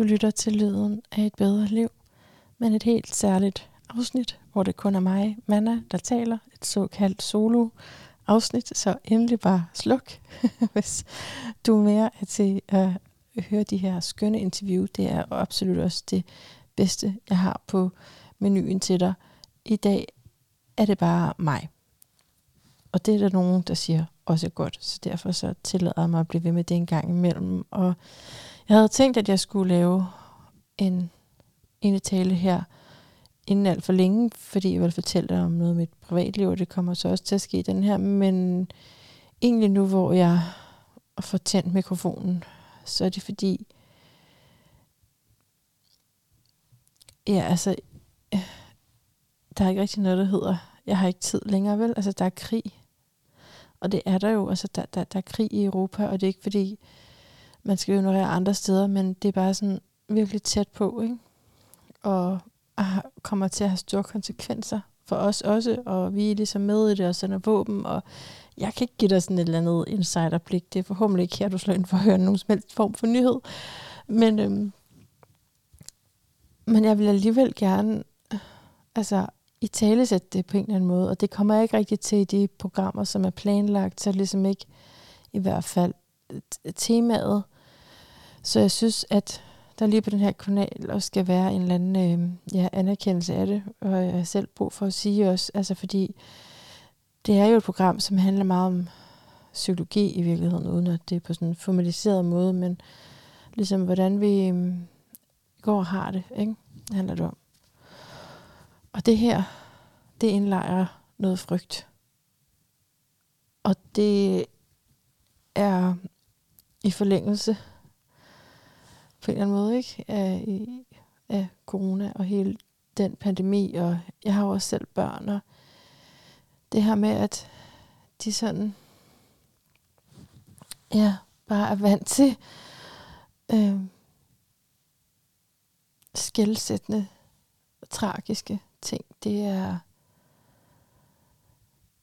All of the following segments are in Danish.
Du lytter til lyden af et bedre liv, men et helt særligt afsnit, hvor det kun er mig, Manna, der taler. Et såkaldt solo afsnit, så endelig bare sluk, hvis du er mere er til at høre de her skønne interview. Det er absolut også det bedste, jeg har på menuen til dig. I dag er det bare mig. Og det er der nogen, der siger også godt, så derfor så tillader jeg mig at blive ved med det en gang imellem. Og jeg havde tænkt, at jeg skulle lave en, en tale her inden alt for længe, fordi jeg vil fortælle dig om noget af mit privatliv, og det kommer så også til at ske i den her. Men egentlig nu, hvor jeg får tændt mikrofonen, så er det fordi, ja, altså, der er ikke rigtig noget, der hedder, jeg har ikke tid længere, vel? Altså, der er krig. Og det er der jo, altså, der, der, der er krig i Europa, og det er ikke fordi, man skal ignorere andre steder, men det er bare sådan virkelig tæt på, ikke? Og ah, kommer til at have store konsekvenser for os også, og vi er ligesom med i det og sender våben, og jeg kan ikke give dig sådan et eller andet insiderblik. Det er forhåbentlig ikke her, du slår ind for at høre nogen som helst form for nyhed. Men, øhm, men jeg vil alligevel gerne altså, i tale sætte det på en eller anden måde, og det kommer jeg ikke rigtig til i de programmer, som er planlagt, så ligesom ikke i hvert fald temaet. Så jeg synes, at der lige på den her kanal også skal være en eller anden øh, ja, anerkendelse af det, og jeg har selv brug for at sige også, altså fordi det er jo et program, som handler meget om psykologi i virkeligheden, uden at det er på sådan en formaliseret måde, men ligesom hvordan vi øh, går og har det, ikke? Det handler det om. Og det her, det indlejrer noget frygt. Og det er i forlængelse på en eller anden måde, ikke? Af, i, af corona og hele den pandemi, og jeg har jo også selv børn, og det her med, at de sådan, ja, bare er vant til øh, skældsættende og tragiske ting, det er,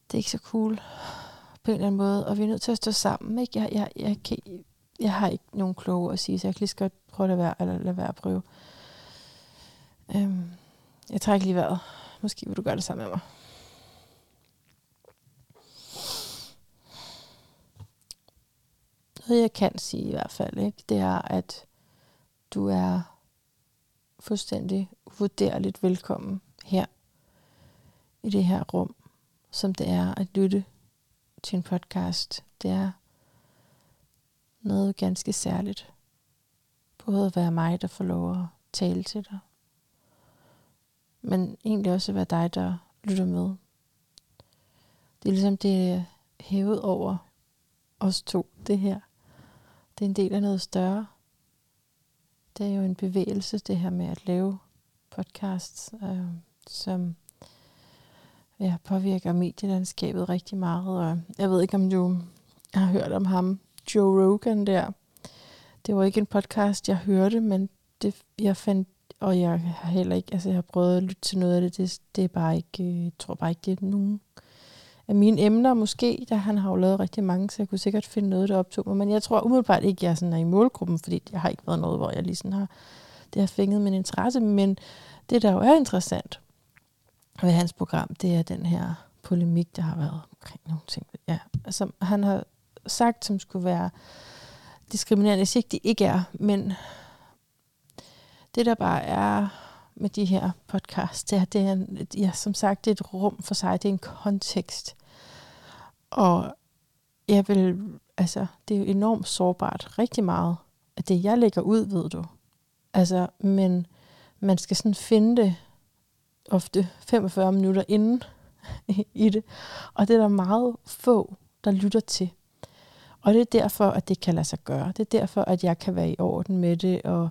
det er ikke så cool på en eller anden måde, og vi er nødt til at stå sammen, ikke? Jeg, jeg, jeg, kan, jeg har ikke nogen kloge at sige, så jeg kan lige så godt prøve at lade være, eller lade være at prøve. Øhm, jeg trækker lige vejret. Måske vil du gøre det sammen med mig. Noget jeg kan sige i hvert fald, ikke, det er, at du er fuldstændig uvurderligt velkommen her i det her rum, som det er at lytte til en podcast. Det er noget ganske særligt. Både at være mig, der får lov at tale til dig, men egentlig også at være dig, der lytter med. Det er ligesom det er hævet over os to, det her. Det er en del af noget større. Det er jo en bevægelse, det her med at lave podcasts, øh, som ja, påvirker medielandskabet rigtig meget. Og jeg ved ikke, om du har hørt om ham, Joe Rogan der. Det var ikke en podcast, jeg hørte, men det, jeg fandt, og jeg har heller ikke, altså jeg har prøvet at lytte til noget af det, det, det er bare ikke, øh, jeg tror bare ikke, det er nogen af mine emner måske, der han har jo lavet rigtig mange, så jeg kunne sikkert finde noget, der optog mig, men jeg tror umiddelbart ikke, jeg sådan er i målgruppen, fordi jeg har ikke været noget, hvor jeg lige sådan har, det har fænget min interesse, men det, der jo er interessant ved hans program, det er den her polemik, der har været omkring nogle ting. Ja, altså, han har sagt, som skulle være diskriminerende. hvis ikke, de ikke er, men det der bare er med de her podcasts, det er, det er ja, som sagt, det er et rum for sig, det er en kontekst. Og jeg vil, altså, det er jo enormt sårbart, rigtig meget af det, jeg lægger ud, ved du. Altså, men man skal sådan finde det ofte 45 minutter inden i det. Og det er der meget få, der lytter til. Og det er derfor, at det kan lade sig gøre. Det er derfor, at jeg kan være i orden med det, og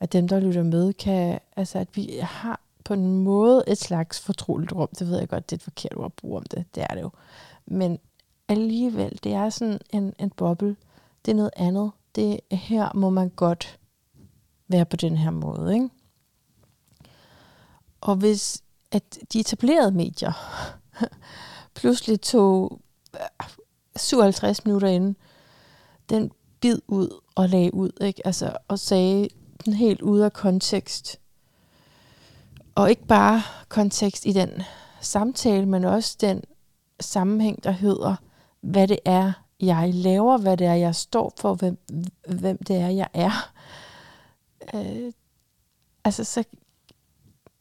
at dem, der lytter med, kan, altså at vi har på en måde et slags fortroligt rum. Det ved jeg godt, det er et forkert ord at bruge om det. Det er det jo. Men alligevel, det er sådan en, en boble. Det er noget andet. Det her må man godt være på den her måde, ikke? Og hvis at de etablerede medier pludselig tog 57 minutter inden den bid ud og lagde ud, ikke? Altså, og sagde den helt ude af kontekst. Og ikke bare kontekst i den samtale, men også den sammenhæng, der hedder, hvad det er, jeg laver, hvad det er, jeg står for, hvem, hvem det er, jeg er. Øh, altså, så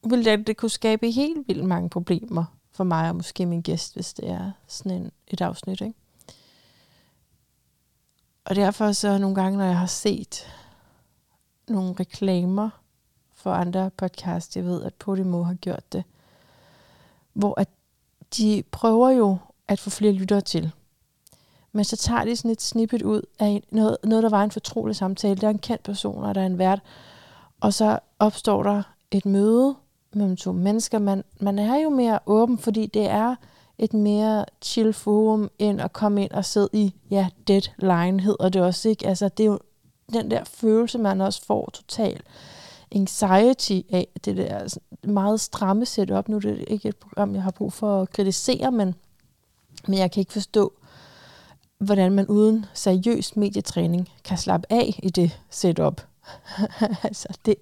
ville det, det kunne skabe helt vildt mange problemer for mig og måske min gæst, hvis det er sådan en, et afsnit. Ikke? Og derfor så nogle gange, når jeg har set nogle reklamer for andre podcasts, jeg ved, at Podimo har gjort det, hvor at de prøver jo at få flere lyttere til. Men så tager de sådan et snippet ud af noget, noget der var en fortrolig samtale. Der er en kendt person, og der er en vært. Og så opstår der et møde mellem to mennesker. Man, man er jo mere åben, fordi det er et mere chill forum, end at komme ind og sidde i, ja, deadline hedder det også, ikke? Altså, det er jo den der følelse, man også får total anxiety af det der meget stramme setup. Nu er det ikke et program, jeg har brug for at kritisere, men, men jeg kan ikke forstå, hvordan man uden seriøs medietræning kan slappe af i det setup. altså det,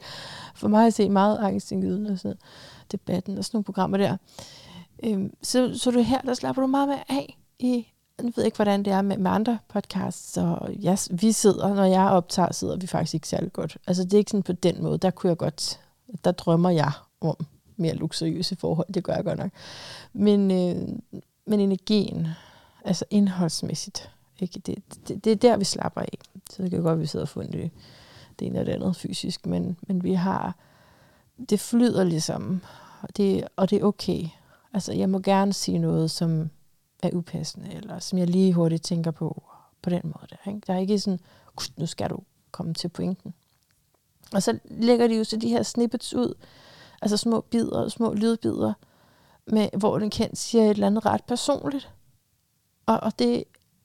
for mig at se meget angstindgydende og sådan debatten og sådan nogle programmer der. Øhm, så, så du her, der slapper du meget mere af i, jeg ved ikke, hvordan det er med, med andre podcasts, så jeg, vi sidder, når jeg optager, sidder vi faktisk ikke særlig godt. Altså det er ikke sådan på den måde, der kunne jeg godt, der drømmer jeg om mere luksuriøse forhold, det gør jeg godt nok. Men, øh, men energien, altså indholdsmæssigt, ikke? Det, det, det er der, vi slapper af. Så det kan godt, at vi sidder og får det, det ene og det andet fysisk, men, men vi har, det flyder ligesom, og det, og det er okay. Altså, jeg må gerne sige noget, som er upassende, eller som jeg lige hurtigt tænker på, på den måde der. Ikke? Der er ikke sådan, nu skal du komme til pointen. Og så lægger de jo så de her snippets ud, altså små bidder, små lydbidder, med, hvor den kendt siger et eller andet ret personligt. Og, og det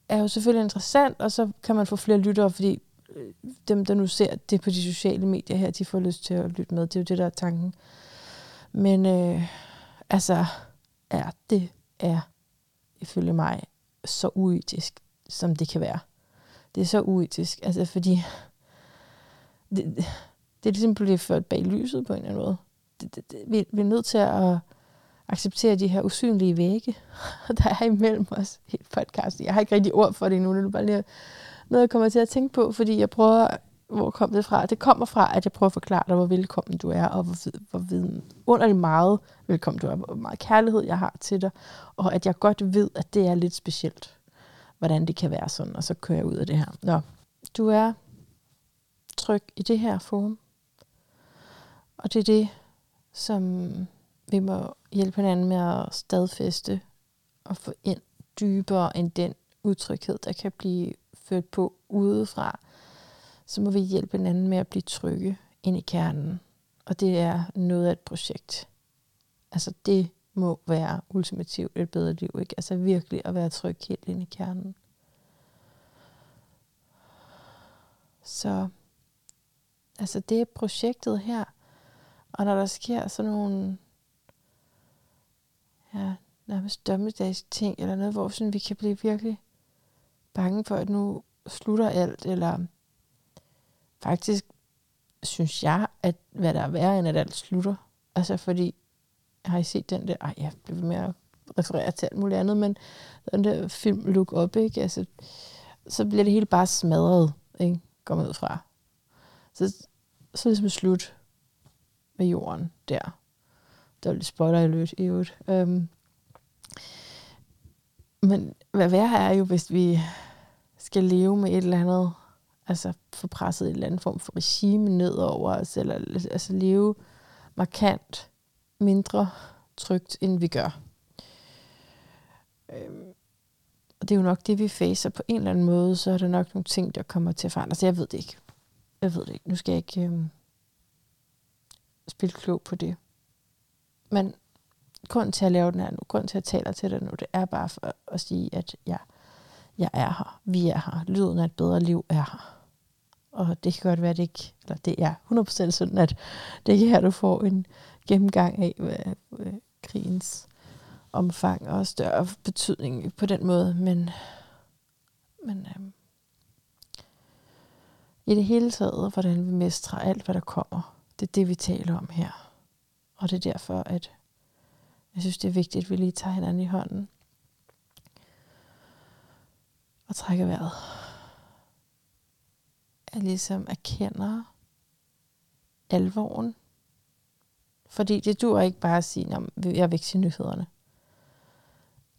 er jo selvfølgelig interessant, og så kan man få flere lyttere, fordi øh, dem, der nu ser det på de sociale medier her, de får lyst til at lytte med. Det er jo det, der er tanken. Men øh, altså, er, det er ifølge mig så uetisk, som det kan være. Det er så uetisk, altså fordi det, det er ligesom blevet ført bag lyset på en eller anden måde. Det, det, det, vi, vi er nødt til at acceptere de her usynlige vægge, der er imellem os i podcasten. Jeg har ikke rigtig ord for det nu, det er bare lige noget, jeg kommer til at tænke på, fordi jeg prøver, hvor kom det fra? Det kommer fra, at jeg prøver at forklare dig, hvor velkommen du er, og hvor, hvor underligt meget velkommen du er, hvor meget kærlighed jeg har til dig, og at jeg godt ved, at det er lidt specielt, hvordan det kan være sådan, og så kører jeg ud af det her. Nå, du er tryg i det her forum, og det er det, som vi må hjælpe hinanden med at stadfæste og få ind dybere end den utryghed, der kan blive ført på udefra, så må vi hjælpe hinanden med at blive trygge ind i kernen. Og det er noget af et projekt. Altså det må være ultimativt et bedre liv, ikke? Altså virkelig at være tryg helt ind i kernen. Så altså det er projektet her. Og når der sker sådan nogle ja, nærmest dommedags ting, eller noget, hvor sådan, vi kan blive virkelig bange for, at nu slutter alt, eller faktisk synes jeg, at hvad der er værre, end at alt slutter. Altså fordi, har I set den der, ej, jeg bliver med at referere til alt muligt andet, men den der film Look Up, ikke? Altså, så bliver det hele bare smadret, ikke? Går ud fra. Så, så er det ligesom slut med jorden der. Der er lidt spoiler i løbet i øvrigt. Um, men hvad værre er jo, hvis vi skal leve med et eller andet, altså få presset en eller anden form for regime ned over os, eller altså leve markant mindre trygt, end vi gør. Øhm, og det er jo nok det, vi facer på en eller anden måde, så er der nok nogle ting, der kommer til at forandre sig. Jeg ved det ikke. Jeg ved det ikke. Nu skal jeg ikke øhm, spille klog på det. Men grund til at lave den her nu, grund til at tale til dig nu, det er bare for at sige, at jeg, jeg er her. Vi er her. Lyden af et bedre liv er her. Og det kan godt være, at det ikke, eller det er 100% sådan, at det ikke er her, du får en gennemgang af hvad, hvad krigens omfang og større betydning på den måde, men, men øhm, i det hele taget, hvordan vi mestrer alt, hvad der kommer. Det er det, vi taler om her. Og det er derfor, at jeg synes, det er vigtigt, at vi lige tager hinanden i hånden. Og trækker vejret. Jeg ligesom erkender alvoren. Fordi det dur ikke bare at sige, at jeg vil ikke til nyhederne.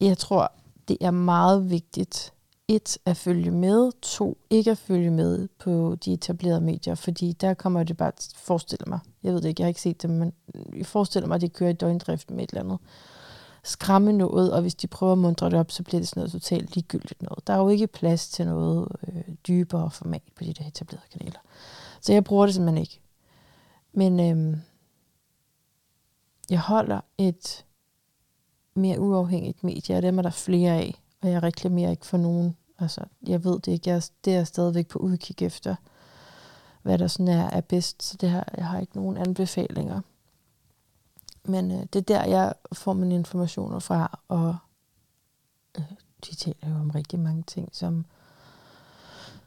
Jeg tror, det er meget vigtigt, et, at følge med, to, ikke at følge med på de etablerede medier, fordi der kommer det bare at forestille mig, jeg ved det ikke, jeg har ikke set det, men jeg forestiller mig, at de kører i døgndrift med et eller andet skræmme noget, og hvis de prøver at mundre det op, så bliver det sådan noget totalt ligegyldigt noget. Der er jo ikke plads til noget øh, dybere format på de der etablerede kanaler. Så jeg bruger det simpelthen ikke. Men øh, jeg holder et mere uafhængigt medie, og dem er der flere af, og jeg reklamerer ikke for nogen. Altså, jeg ved det ikke. Jeg, det er stadigvæk på udkig efter, hvad der sådan er, er bedst. Så det her, jeg har ikke nogen anbefalinger. Men øh, det er der, jeg får mine informationer fra, og øh, de taler jo om rigtig mange ting, som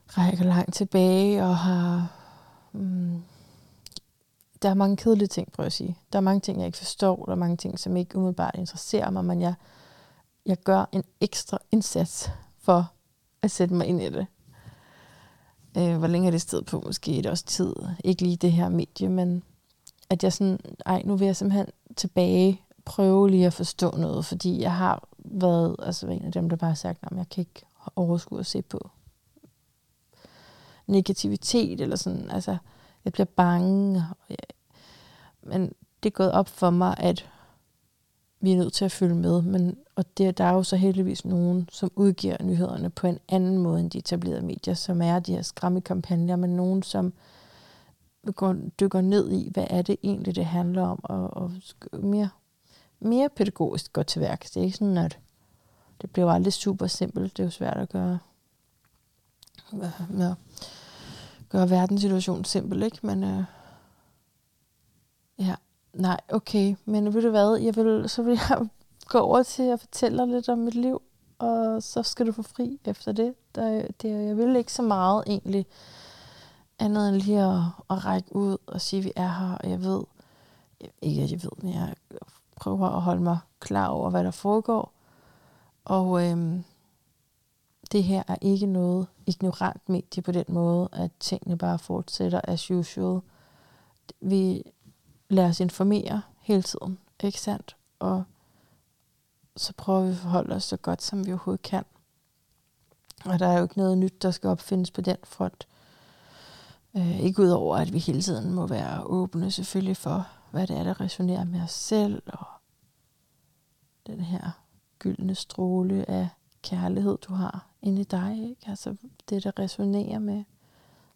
rækker langt tilbage, og har... Mm, der er mange kedelige ting, prøver jeg at sige. Der er mange ting, jeg ikke forstår. Der er mange ting, som ikke umiddelbart interesserer mig, men jeg, jeg gør en ekstra indsats for at sætte mig ind i det. Øh, hvor længe er det sted på? Måske et års tid. Ikke lige det her medie, men at jeg sådan, ej, nu vil jeg simpelthen tilbage prøve lige at forstå noget, fordi jeg har været altså en af dem, der bare har sagt, at jeg kan ikke overskue at se på negativitet, eller sådan, altså, jeg bliver bange. Og jeg, men det er gået op for mig, at vi er nødt til at følge med. Men, og det, der er jo så heldigvis nogen, som udgiver nyhederne på en anden måde end de etablerede medier, som er de her skræmmekampagner, men nogen, som går, dykker ned i, hvad er det egentlig, det handler om, og, og mere, mere pædagogisk går til værk. Det er ikke sådan, at det bliver aldrig super simpelt. Det er jo svært at gøre, ja, gøre verdenssituationen simpel, ikke? Men øh, ja, nej, okay. Men ved du hvad, jeg vil, så vil jeg gå over til at fortælle dig lidt om mit liv, og så skal du få fri efter det. Der, det jeg vil ikke så meget egentlig andet end lige at, at række ud og sige, at vi er her, og jeg ved, ikke at jeg ved, men jeg prøver at holde mig klar over, hvad der foregår. Og øhm, det her er ikke noget ignorant medie på den måde, at tingene bare fortsætter as usual. Vi lader os informere hele tiden, ikke sandt? Og så prøver vi at forholde os så godt, som vi overhovedet kan. Og der er jo ikke noget nyt, der skal opfindes på den front. Øh, ikke udover, at vi hele tiden må være åbne selvfølgelig for, hvad det er, der resonerer med os selv, og den her gyldne stråle af kærlighed, du har inde i dig. Ikke? Altså det, der resonerer med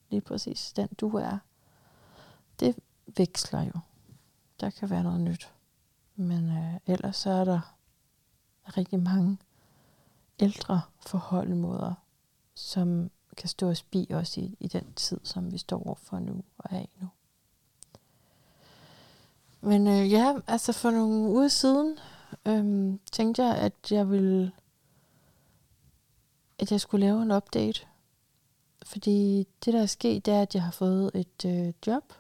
lige præcis den, du er. Det veksler jo. Der kan være noget nyt. Men øh, ellers så er der rigtig mange ældre forholdemåder, som kan stå os bi også i, i den tid, som vi står overfor nu og er i nu. Men øh, ja, altså for nogle uger siden øh, tænkte jeg, at jeg ville at jeg skulle lave en update. Fordi det, der er sket, det er, at jeg har fået et øh, job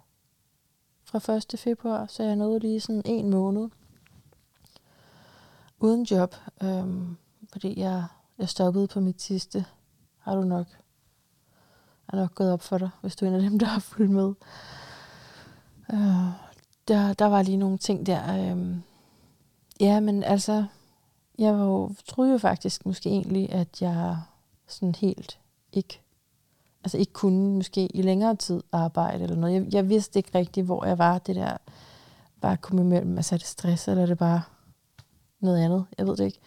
fra 1. februar, så jeg nåede lige sådan en måned uden job, øh, fordi jeg, jeg stoppede på mit sidste. Har du nok er nok gået op for dig, hvis du er en af dem, der har fulgt med. Øh, der, der var lige nogle ting der. Øh, ja, men altså, jeg var jo, troede jo faktisk måske egentlig, at jeg sådan helt ikke, altså ikke kunne måske i længere tid arbejde eller noget. Jeg, jeg vidste ikke rigtigt, hvor jeg var. Det der bare komme imellem, altså er det stress, eller er det bare noget andet? Jeg ved det ikke.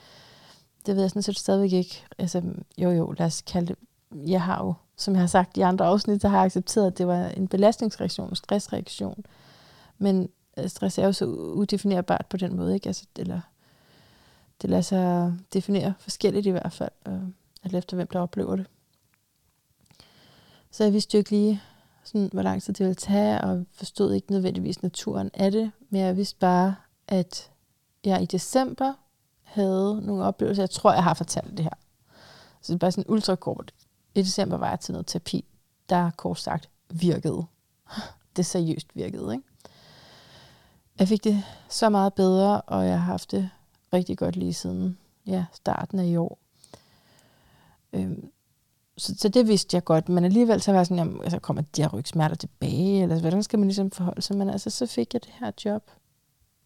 Det ved jeg sådan set stadigvæk ikke. Altså, jo jo, lad os kalde det. Jeg har jo som jeg har sagt i andre afsnit, så har jeg accepteret, at det var en belastningsreaktion, en stressreaktion. Men øh, stress er jo så udefinerbart på den måde, ikke? Altså, eller det lader sig definere forskelligt i hvert fald, øh, alt efter hvem der oplever det. Så jeg vidste jo ikke lige, sådan, hvor lang tid det ville tage, og forstod ikke nødvendigvis naturen af det, men jeg vidste bare, at jeg i december havde nogle oplevelser. Jeg tror, jeg har fortalt det her. Så det er bare sådan ultrakort i december var jeg til noget terapi. der kort sagt virkede. Det seriøst virkede, ikke? Jeg fik det så meget bedre, og jeg har haft det rigtig godt lige siden ja, starten af i år. Øhm, så, så det vidste jeg godt, men alligevel så var jeg sådan, jamen, altså, kommer de her rygsmerter tilbage, eller hvordan skal man ligesom forholde sig? Men altså, så fik jeg det her job,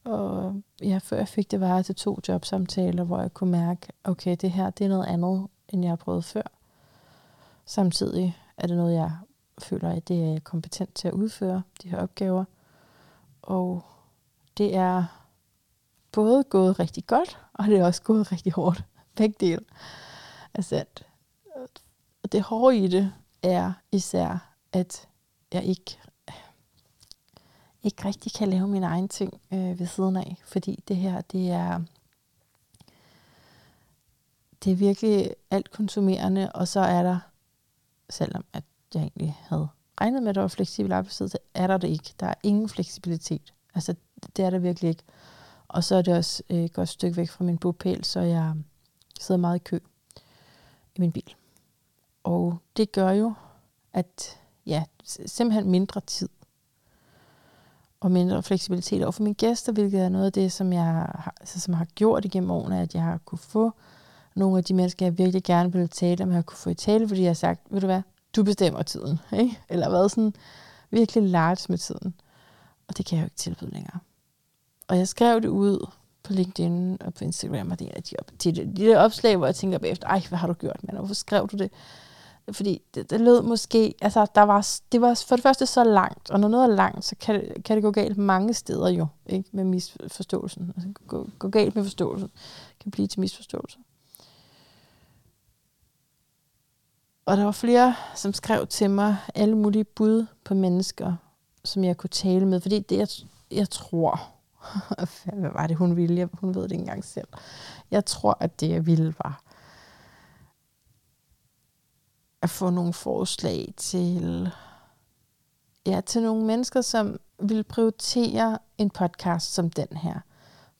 og ja, før jeg fik det, var jeg til to jobsamtaler, hvor jeg kunne mærke, okay, det her, det er noget andet, end jeg har prøvet før. Samtidig er det noget, jeg føler, at det er kompetent til at udføre, de her opgaver. Og det er både gået rigtig godt, og det er også gået rigtig hårdt. Begge dele. Altså, er sandt. og det hårde i det er især, at jeg ikke, ikke rigtig kan lave mine egne ting øh, ved siden af. Fordi det her, det er, det er virkelig alt konsumerende, og så er der, selvom at jeg egentlig havde regnet med, at der var fleksibel arbejdstid, så er der det ikke. Der er ingen fleksibilitet. Altså, det er der virkelig ikke. Og så er det også øh, et godt stykke væk fra min bopæl, så jeg sidder meget i kø i min bil. Og det gør jo, at ja, simpelthen mindre tid og mindre fleksibilitet over for mine gæster, hvilket er noget af det, som jeg har, altså, som har gjort igennem årene, at jeg har kunne få nogle af de mennesker, jeg virkelig gerne vil tale om, jeg har kunne få i tale, fordi jeg har sagt, ved du hvad, du bestemmer tiden, ikke? eller været sådan virkelig large med tiden. Og det kan jeg jo ikke tilbyde længere. Og jeg skrev det ud på LinkedIn og på Instagram, og det er de, de, de, de der opslag, hvor jeg tænker bagefter, ej, hvad har du gjort, mand? Hvorfor skrev du det? Fordi det, det lød måske, altså der var, det var for det første så langt, og når noget er langt, så kan det, kan det gå galt mange steder jo, ikke? med misforståelsen. Altså gå, gå galt med forståelsen, kan blive til misforståelse. Og der var flere, som skrev til mig alle mulige bud på mennesker, som jeg kunne tale med. Fordi det, jeg, jeg tror, hvad var det, hun ville? Hun ved det ikke engang selv. Jeg tror, at det, jeg ville, var at få nogle forslag til, ja, til nogle mennesker, som vil prioritere en podcast som den her.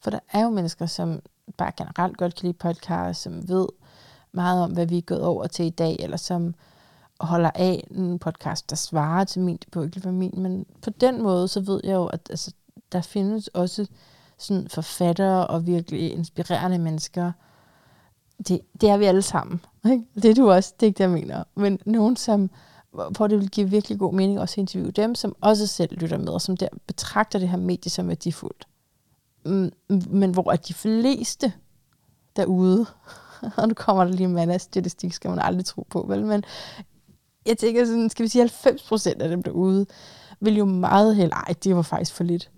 For der er jo mennesker, som bare generelt godt kan lide podcast, som ved meget om, hvad vi er gået over til i dag, eller som holder af en podcast, der svarer til min, det på ikke min, men på den måde, så ved jeg jo, at altså, der findes også sådan forfattere og virkelig inspirerende mennesker. Det, det er vi alle sammen. Ikke? Det er du også, det er ikke det, jeg mener. Men nogen, som, hvor det vil give virkelig god mening også at interviewe dem, som også selv lytter med, og som der betragter det her medie som værdifuldt. Mm, men hvor at de fleste derude, og nu kommer der lige en af statistik, skal man aldrig tro på, vel? Men jeg tænker sådan, skal vi sige 90 procent af dem derude, vil jo meget hellere, ej, det var faktisk for lidt.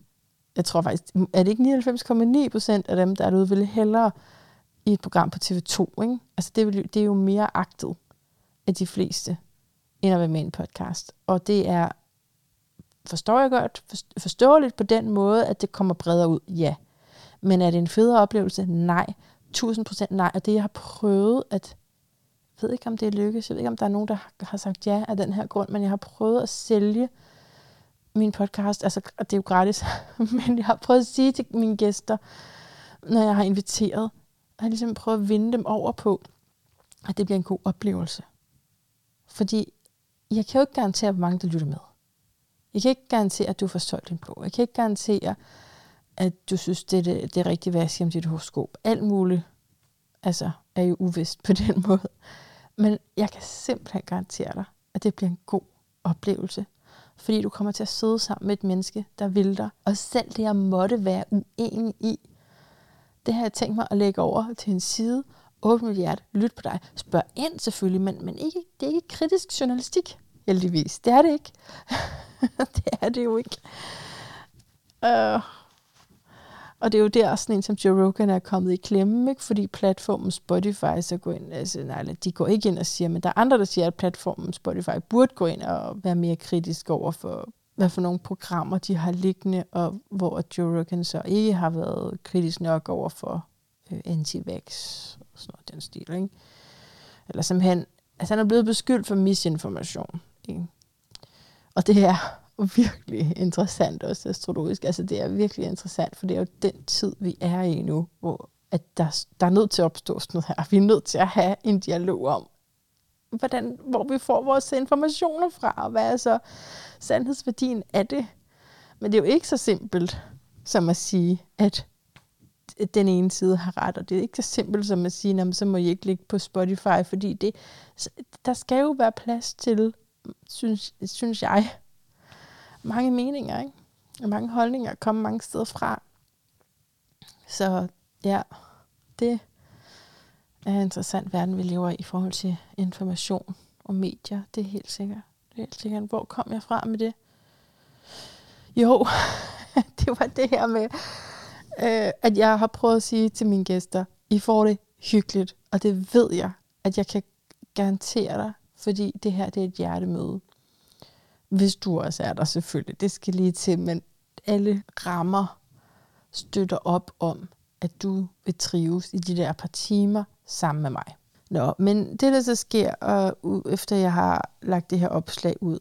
Jeg tror faktisk, er det ikke 99,9 procent af dem, der er derude, vil hellere i et program på TV2, ikke? Altså det, vil, det er jo mere agtet af de fleste, end at være med i en podcast. Og det er, forstår jeg godt, forståeligt på den måde, at det kommer bredere ud, ja. Men er det en federe oplevelse? Nej. 1000% nej. Og det, jeg har prøvet at jeg ved ikke, om det er lykkes. Jeg ved ikke, om der er nogen, der har sagt ja af den her grund, men jeg har prøvet at sælge min podcast. Altså, det er jo gratis, men jeg har prøvet at sige til mine gæster, når jeg har inviteret, jeg har ligesom prøvet at vinde dem over på, at det bliver en god oplevelse. Fordi jeg kan jo ikke garantere, hvor mange der lytter med. Jeg kan ikke garantere, at du får solgt din bog. Jeg kan ikke garantere, at du synes, det er det, det er rigtig hvad om dit horoskop. Alt muligt altså, er jo uvist på den måde. Men jeg kan simpelthen garantere dig, at det bliver en god oplevelse. Fordi du kommer til at sidde sammen med et menneske, der vil dig. Og selv det, jeg måtte være uenig i, det har jeg tænkt mig at lægge over til en side. Åbne mit hjerte, lyt på dig. Spørg ind selvfølgelig, men, men ikke, det er ikke kritisk journalistik, heldigvis. Det er det ikke. det er det jo ikke. Uh, og det er jo der, sådan en som Joe Rogan er kommet i klemme, ikke? fordi platformen Spotify så går ind, altså, nej, de går ikke ind og siger, men der er andre, der siger, at platformen Spotify burde gå ind og være mere kritisk over for, hvad for nogle programmer de har liggende, og hvor Joe Rogan så ikke har været kritisk nok over for øh, anti-vax og sådan noget, den stil, ikke? Eller simpelthen, altså han er blevet beskyldt for misinformation, ikke? Og det er virkelig interessant også astrologisk. Altså det er virkelig interessant, for det er jo den tid, vi er i nu, hvor at der, der er nødt til at opstå sådan noget her. Vi er nødt til at have en dialog om, hvordan, hvor vi får vores informationer fra, og hvad er så sandhedsværdien af det. Men det er jo ikke så simpelt som at sige, at den ene side har ret, og det er ikke så simpelt som at sige, at så må I ikke ligge på Spotify, fordi det, der skal jo være plads til, synes, synes jeg, mange meninger, ikke? og mange holdninger kommer mange steder fra. Så ja, det er en interessant verden, vi lever i i forhold til information og medier. Det er helt sikkert. Det er helt sikkert. Hvor kom jeg fra med det? Jo, det var det her med, øh, at jeg har prøvet at sige til mine gæster, I får det hyggeligt, og det ved jeg, at jeg kan garantere dig, fordi det her det er et hjertemøde. Hvis du også er der selvfølgelig, det skal lige til, men alle rammer støtter op om, at du vil trives i de der par timer sammen med mig. Nå, men det der så sker, og efter jeg har lagt det her opslag ud,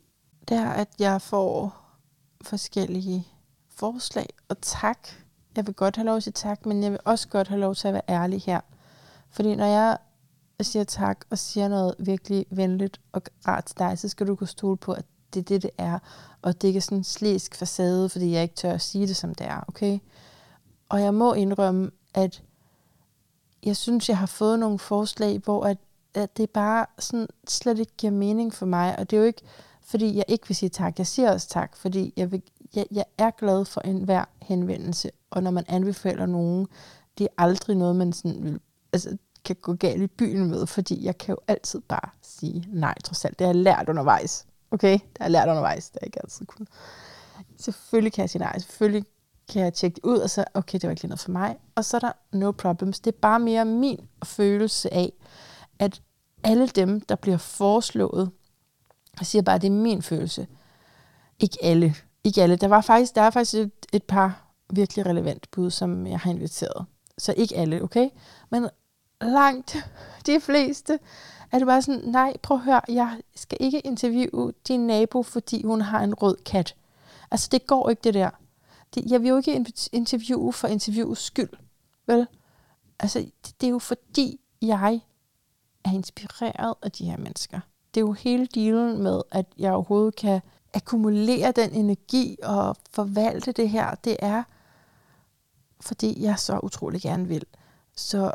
det er, at jeg får forskellige forslag og tak. Jeg vil godt have lov til tak, men jeg vil også godt have lov til at være ærlig her. Fordi når jeg siger tak og siger noget virkelig venligt og rart til dig, så skal du kunne stole på, at det er det, det er. Og det ikke er sådan en slæsk facade, fordi jeg ikke tør at sige det, som det er. Okay? Og jeg må indrømme, at jeg synes, jeg har fået nogle forslag, hvor at, at det bare sådan slet ikke giver mening for mig. Og det er jo ikke, fordi jeg ikke vil sige tak. Jeg siger også tak, fordi jeg, vil, jeg, jeg er glad for enhver henvendelse. Og når man anbefaler nogen, det er aldrig noget, man sådan vil, altså, kan gå galt i byen med, fordi jeg kan jo altid bare sige nej, trods alt. Det har jeg lært undervejs. Okay? der har jeg lært undervejs. Det er ikke altid kun. Selvfølgelig kan jeg sige nej. Selvfølgelig kan jeg tjekke det ud, og så, okay, det var ikke lige noget for mig. Og så er der no problems. Det er bare mere min følelse af, at alle dem, der bliver foreslået, jeg siger bare, at det er min følelse. Ikke alle. Ikke alle. Der var faktisk, der er faktisk et, et par virkelig relevant bud, som jeg har inviteret. Så ikke alle, okay? Men langt de fleste er det bare sådan, nej, prøv at høre, jeg skal ikke interviewe din nabo, fordi hun har en rød kat. Altså, det går ikke, det der det, jeg vil jo ikke interviewe for interviews skyld. Vel? Altså, det, det er jo fordi, jeg er inspireret af de her mennesker. Det er jo hele dealen med, at jeg overhovedet kan akkumulere den energi og forvalte det her. Det er, fordi jeg så utrolig gerne vil. Så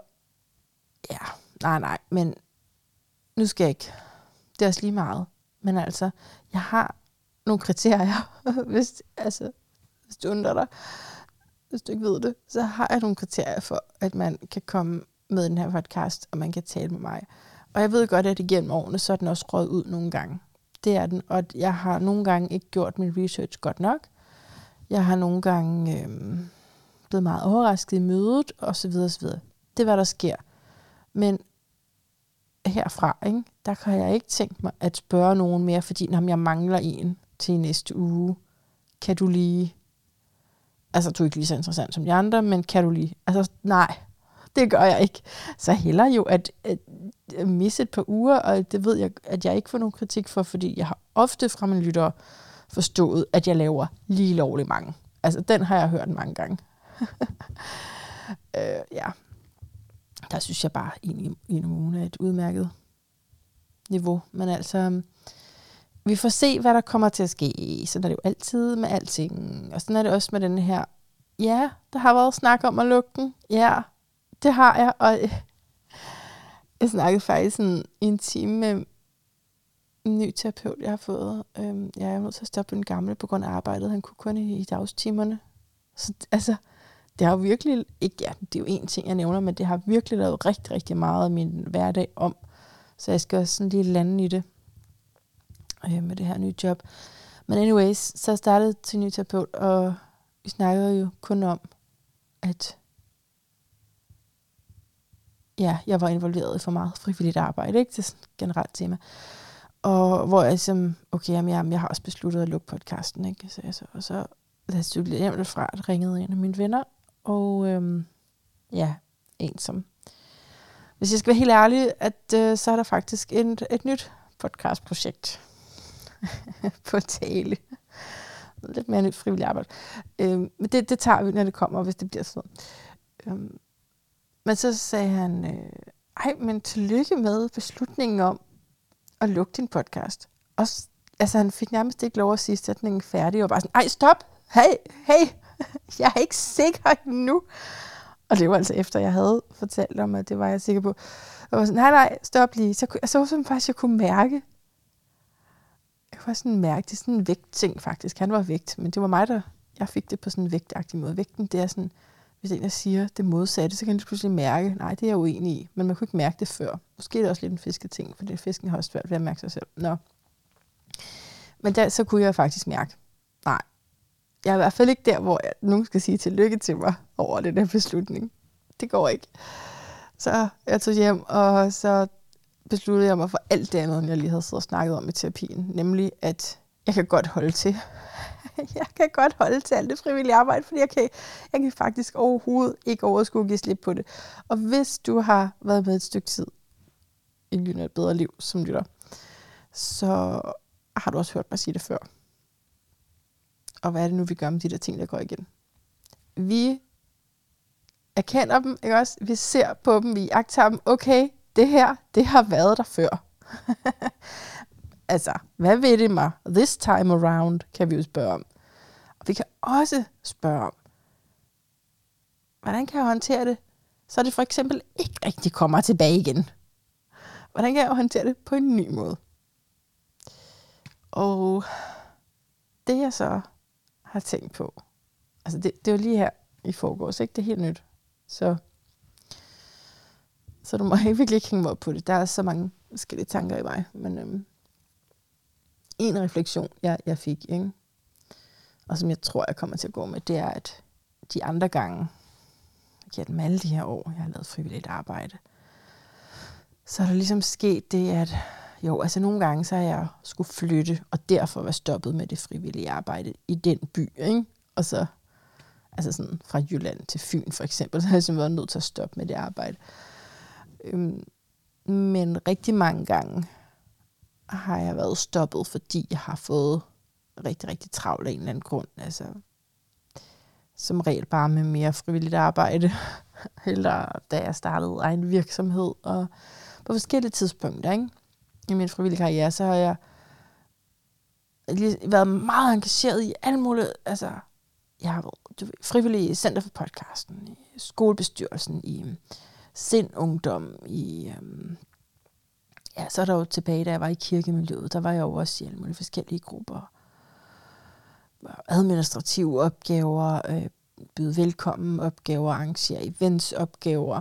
ja, nej, nej, men nu skal jeg ikke. Det er også lige meget. Men altså, jeg har nogle kriterier, hvis, altså, hvis du undrer dig, hvis du ikke ved det, så har jeg nogle kriterier for, at man kan komme med den her podcast, og man kan tale med mig. Og jeg ved godt, at igennem årene, så er den også røget ud nogle gange. Det er den, og jeg har nogle gange ikke gjort min research godt nok. Jeg har nogle gange øh, blevet meget overrasket i mødet, og så videre, så videre. Det er, hvad der sker. Men herfra, ikke, der kan jeg ikke tænke mig at spørge nogen mere, fordi når jeg mangler en til næste uge. Kan du lige altså du er ikke lige så interessant som de andre, men kan du lige? Altså nej, det gør jeg ikke. Så heller jo at, at, at misse et par uger, og det ved jeg, at jeg ikke får nogen kritik for, fordi jeg har ofte fra mine lyttere forstået, at jeg laver lige lovlig mange. Altså den har jeg hørt mange gange. øh, ja, der synes jeg bare, en en en uge er et udmærket niveau. Men altså, øhm, vi får se, hvad der kommer til at ske. Sådan er det jo altid med alting. Og sådan er det også med den her. Ja, der har været snak om at lukke den. Ja, det har jeg. Og øh, jeg snakkede faktisk en, en time med en ny terapeut, jeg har fået. Øhm, jeg er nødt til at stoppe den gamle på grund af arbejdet. Han kunne kun i, i dagstimerne. Så altså, det har virkelig, ikke, ja, det er jo en ting, jeg nævner, men det har virkelig lavet rigtig, rigtig meget af min hverdag om. Så jeg skal også sådan lige lande i det øh, med det her nye job. Men anyways, så jeg startede til ny terapeut, og vi snakkede jo kun om, at ja, jeg var involveret i for meget frivilligt arbejde, ikke? Det er sådan et generelt tema. Og hvor jeg som, okay, jamen, jeg, jeg har også besluttet at lukke podcasten, ikke? Så, jeg så, og så da jeg stod hjem fra, at ringede en af mine venner, og øhm, ja, ensom. hvis jeg skal være helt ærlig, at øh, så er der faktisk et, et nyt podcastprojekt, på tale. Lidt mere nyt frivillig arbejde. Øhm, men det, det tager vi, når det kommer, hvis det bliver sådan. Øhm, men så sagde han, øh, ej, men tillykke med beslutningen om at lukke din podcast. Og altså, han fik nærmest ikke lov at sige sætningen færdig, og bare sådan, ej, stop, hey, hey, jeg er ikke sikker nu. Og det var altså efter, jeg havde fortalt om, at det var jeg sikker på. Og var sådan, nej, nej, stop lige. Så, så var det faktisk, jeg kunne mærke, jeg kunne sådan mærke, det er sådan en vægtting faktisk. Han var vægt, men det var mig, der jeg fik det på sådan en vægtagtig måde. Vægten, det er sådan, hvis en der siger det modsatte, så kan du pludselig mærke, nej, det er jeg uenig i, men man kunne ikke mærke det før. Måske er det også lidt en fisketing, for det fisken har også svært ved at mærke sig selv. Nå. Men der, så kunne jeg faktisk mærke, nej, jeg er i hvert fald ikke der, hvor jeg, nogen skal sige tillykke til mig over den her beslutning. Det går ikke. Så jeg tog hjem, og så besluttede jeg mig for alt det andet, jeg lige havde siddet og snakket om i terapien. Nemlig, at jeg kan godt holde til. jeg kan godt holde til alt det frivillige arbejde, fordi jeg kan, jeg kan faktisk overhovedet ikke overskue at give slip på det. Og hvis du har været med et stykke tid i Lyne et bedre liv som lytter, så har du også hørt mig sige det før. Og hvad er det nu, vi gør med de der ting, der går igen? Vi erkender dem, ikke også? Vi ser på dem, vi agter dem. Okay, det her, det har været der før. altså, hvad ved det mig? This time around, kan vi jo spørge om. Og vi kan også spørge om, hvordan kan jeg håndtere det, så det for eksempel ikke rigtig kommer tilbage igen? Hvordan kan jeg håndtere det på en ny måde? Og det jeg så har tænkt på, altså det, det var lige her i forgårs, ikke? Det er helt nyt. Så, så du må ikke virkelig ikke hænge mig op på det. Der er så mange forskellige tanker i mig. Men øhm, en refleksion, jeg, jeg fik, ikke? og som jeg tror, jeg kommer til at gå med, det er, at de andre gange, gennem alle de her år, jeg har lavet frivilligt arbejde, så er der ligesom sket det, at jo, altså nogle gange, så har jeg skulle flytte, og derfor var stoppet med det frivillige arbejde i den by, ikke? Og så, altså sådan fra Jylland til Fyn for eksempel, så har jeg simpelthen været nødt til at stoppe med det arbejde. Øhm, men rigtig mange gange har jeg været stoppet, fordi jeg har fået rigtig, rigtig travlt af en eller anden grund. Altså, som regel bare med mere frivilligt arbejde, eller da jeg startede egen virksomhed, og på forskellige tidspunkter, ikke? I min frivillige karriere, så har jeg lige været meget engageret i alle mulige, altså, jeg har været du ved, frivillig i Center for Podcasten, i skolebestyrelsen, i øhm, Sind Ungdom, i, øhm, ja, så er der jo tilbage, da jeg var i kirkemiljøet, der var jeg jo også i alle mulige forskellige grupper, administrative opgaver, øh, byde velkommen opgaver, arrangere events opgaver.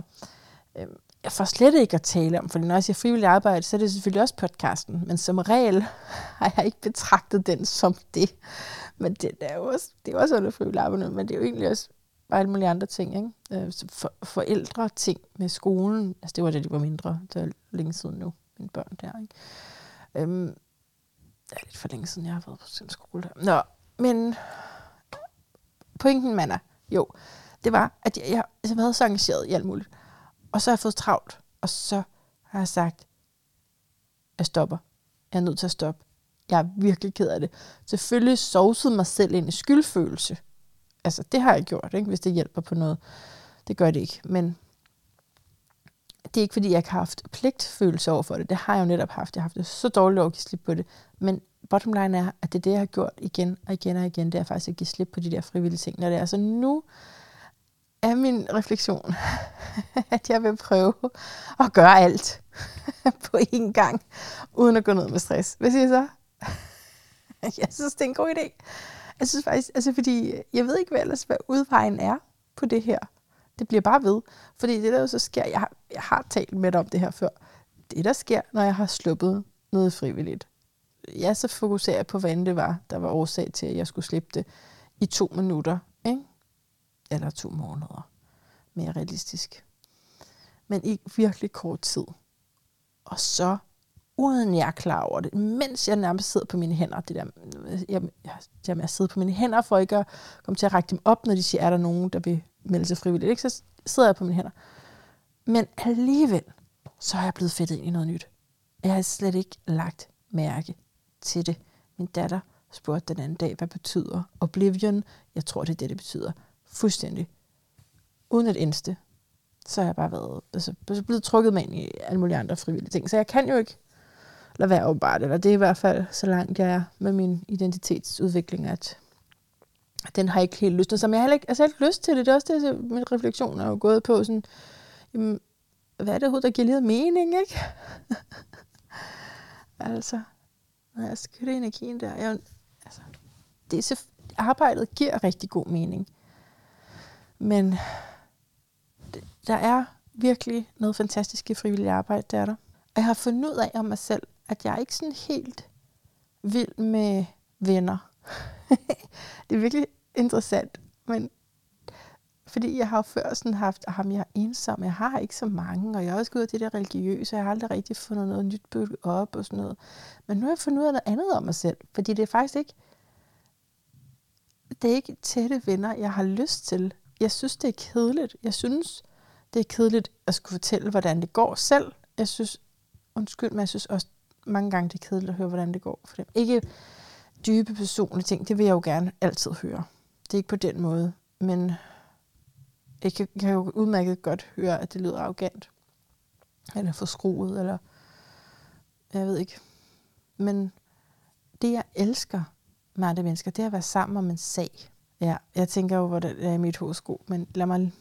Øh, for slet ikke at tale om, for når jeg siger frivillig arbejde, så er det selvfølgelig også podcasten, men som regel har jeg ikke betragtet den som det. Men det, er jo også, det er også under frivillig arbejde, men det er jo egentlig også bare alle mulige andre ting. Ikke? Øh, for, forældre ting med skolen, altså det var da de var mindre, det er længe siden nu, mine børn der. Ikke? Øhm, det er lidt for længe siden, jeg har været på sin skole der. Nå, men pointen, man er, jo, det var, at jeg, jeg, jeg har så engageret i alt muligt. Og så har jeg fået travlt, og så har jeg sagt, jeg stopper. Jeg er nødt til at stoppe. Jeg er virkelig ked af det. Selvfølgelig sovsede mig selv ind i skyldfølelse. Altså, det har jeg gjort, ikke? hvis det hjælper på noget. Det gør det ikke. Men det er ikke, fordi jeg ikke har haft pligtfølelse over for det. Det har jeg jo netop haft. Jeg har haft det så dårligt at give slip på det. Men bottom line er, at det er det, jeg har gjort igen og igen og igen. Det er faktisk at give slip på de der frivillige ting. Når det er så nu er min refleksion, at jeg vil prøve at gøre alt på én gang, uden at gå ned med stress. Hvad siger I så? jeg synes, det er en god idé. Jeg synes faktisk, altså fordi, jeg ved ikke, hvad ellers, hvad udvejen er på det her. Det bliver bare ved. Fordi det der jo så sker, jeg har, jeg har talt med dig om det her før, det der sker, når jeg har sluppet noget frivilligt. Jeg så fokuserer på, hvad det var, der var årsag til, at jeg skulle slippe det i to minutter. Eller to måneder. Mere realistisk. Men i virkelig kort tid. Og så, uden jeg er klar over det, mens jeg nærmest sidder på mine hænder, det der, jeg, jeg, jeg med at sidde på mine hænder, for ikke at komme til at række dem op, når de siger, er der nogen, der vil melde sig frivilligt. Ikke? Så sidder jeg på mine hænder. Men alligevel, så er jeg blevet fedtet ind i noget nyt. Jeg har slet ikke lagt mærke til det. Min datter spurgte den anden dag, hvad betyder oblivion? Jeg tror, det er det, det betyder. Fuldstændig. Uden at eneste. Så har jeg bare været altså, altså blevet trukket med ind i alle mulige andre frivillige ting. Så jeg kan jo ikke lade være åbenbart. Eller det er i hvert fald så langt jeg er med min identitetsudvikling, at den har ikke helt lyst til. Som jeg heller ikke, altså jeg har ikke lyst til det. Det er også det, min refleksion er jo gået på. Sådan, jamen, hvad er det overhovedet, der giver lidt mening, ikke? altså, når jeg skal energien der. Jeg, altså, det er så, arbejdet giver rigtig god mening. Men der er virkelig noget fantastisk i frivilligt arbejde, der er der. Og jeg har fundet ud af om mig selv, at jeg er ikke sådan helt vild med venner. det er virkelig interessant, men fordi jeg har før sådan haft, at jeg er ensom, jeg har ikke så mange, og jeg har også gået det der religiøse, jeg har aldrig rigtig fundet noget nyt bygget op og sådan noget. Men nu har jeg fundet ud af noget andet om mig selv, fordi det er faktisk ikke, det er ikke tætte venner, jeg har lyst til. Jeg synes, det er kedeligt. Jeg synes, det er kedeligt at skulle fortælle, hvordan det går selv. Jeg synes, undskyld, men jeg synes også mange gange, det er kedeligt at høre, hvordan det går for dem. Ikke dybe personlige ting, det vil jeg jo gerne altid høre. Det er ikke på den måde, men jeg kan, jeg kan jo udmærket godt høre, at det lyder arrogant, eller forskruet, eller jeg ved ikke. Men det, jeg elsker med andre mennesker, det er at være sammen om en sag. Ja, jeg tænker jo, hvor det er i mit horoskop, men lad mig,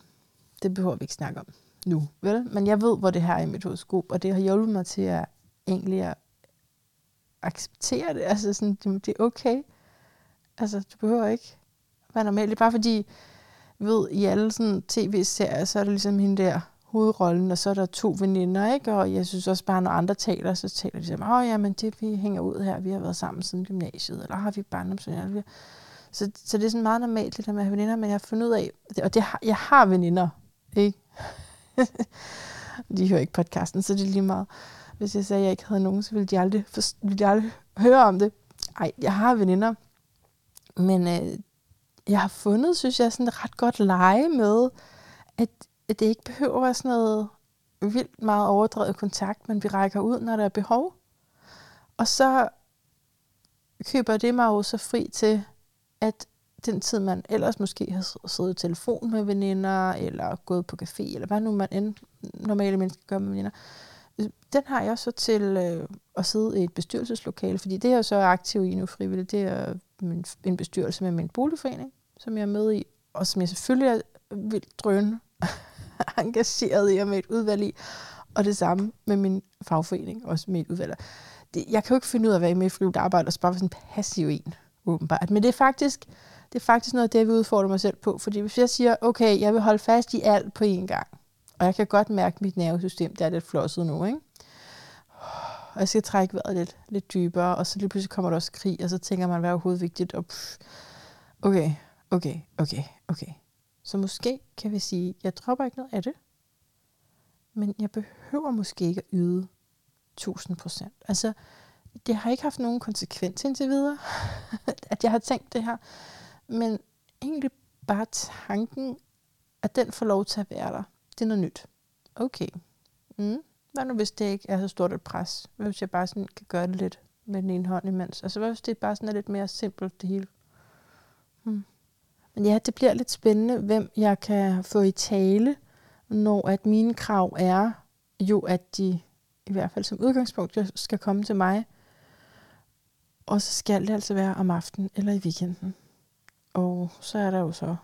det behøver vi ikke snakke om nu, vel? Men jeg ved, hvor det her er i mit horoskop, og det har hjulpet mig til at egentlig at acceptere det. Altså sådan, det er okay. Altså, du behøver ikke være normal. Det er bare fordi, ved, i alle sådan tv-serier, så er det ligesom hende der hovedrollen, og så er der to veninder, ikke? Og jeg synes også bare, når andre taler, så taler de som, åh, oh, ja, men det, vi hænger ud her, vi har været sammen siden gymnasiet, eller har vi barndomsveninder? Så, så det er sådan meget normalt, det der med at have veninder, men jeg har fundet ud af, og det, jeg har veninder, ikke? de hører ikke podcasten, så det er lige meget. Hvis jeg sagde, at jeg ikke havde nogen, så ville de aldrig, for, ville de aldrig høre om det. Ej, jeg har veninder, men øh, jeg har fundet, synes jeg, sådan et ret godt leje med, at, at det ikke behøver at være sådan noget vildt meget overdrevet kontakt, men vi rækker ud, når der er behov. Og så køber det mig jo så fri til, at den tid, man ellers måske har siddet i telefon med veninder, eller gået på café, eller hvad nu man end normale mennesker gør med veninder, øh, den har jeg så til øh, at sidde i et bestyrelseslokale, fordi det er jeg så aktiv i nu frivilligt. Det er min, en bestyrelse med min boligforening, som jeg er med i, og som jeg selvfølgelig er vildt drøn engageret i og med et udvalg i. Og det samme med min fagforening, også med et udvalg. Det, jeg kan jo ikke finde ud af at være med i frivilligt arbejde og så bare være sådan en passiv en, åbenbart. Men det er faktisk, det er faktisk noget af det, jeg vil udfordre mig selv på. Fordi hvis jeg siger, okay, jeg vil holde fast i alt på én gang, og jeg kan godt mærke, at mit nervesystem der er lidt flosset nu, ikke? Og jeg skal trække vejret lidt, lidt dybere, og så lige pludselig kommer der også krig, og så tænker man, hvad er overhovedet vigtigt? Og pff, okay, okay, okay, okay. Så måske kan vi sige, jeg dropper ikke noget af det, men jeg behøver måske ikke at yde 1000 procent. Altså, det har ikke haft nogen konsekvens indtil videre, at jeg har tænkt det her. Men egentlig bare tanken, at den får lov til at være der, det er noget nyt. Okay. Mm. Hvad nu, hvis det ikke er så stort et pres? Hvad hvis jeg bare sådan kan gøre det lidt med den ene hånd imens? Altså, hvad hvis det bare sådan er lidt mere simpelt, det hele? Mm. Men ja, det bliver lidt spændende, hvem jeg kan få i tale, når at mine krav er jo, at de i hvert fald som udgangspunkt skal komme til mig. Og så skal det altså være om aftenen eller i weekenden. Og så er der jo så